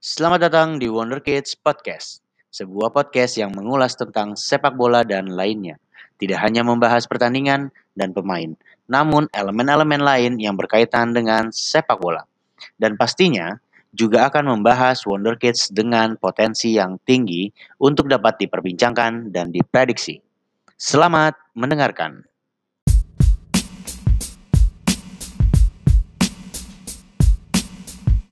Selamat datang di Wonder Kids Podcast, sebuah podcast yang mengulas tentang sepak bola dan lainnya. Tidak hanya membahas pertandingan dan pemain, namun elemen-elemen lain yang berkaitan dengan sepak bola. Dan pastinya juga akan membahas Wonder Kids dengan potensi yang tinggi untuk dapat diperbincangkan dan diprediksi. Selamat mendengarkan.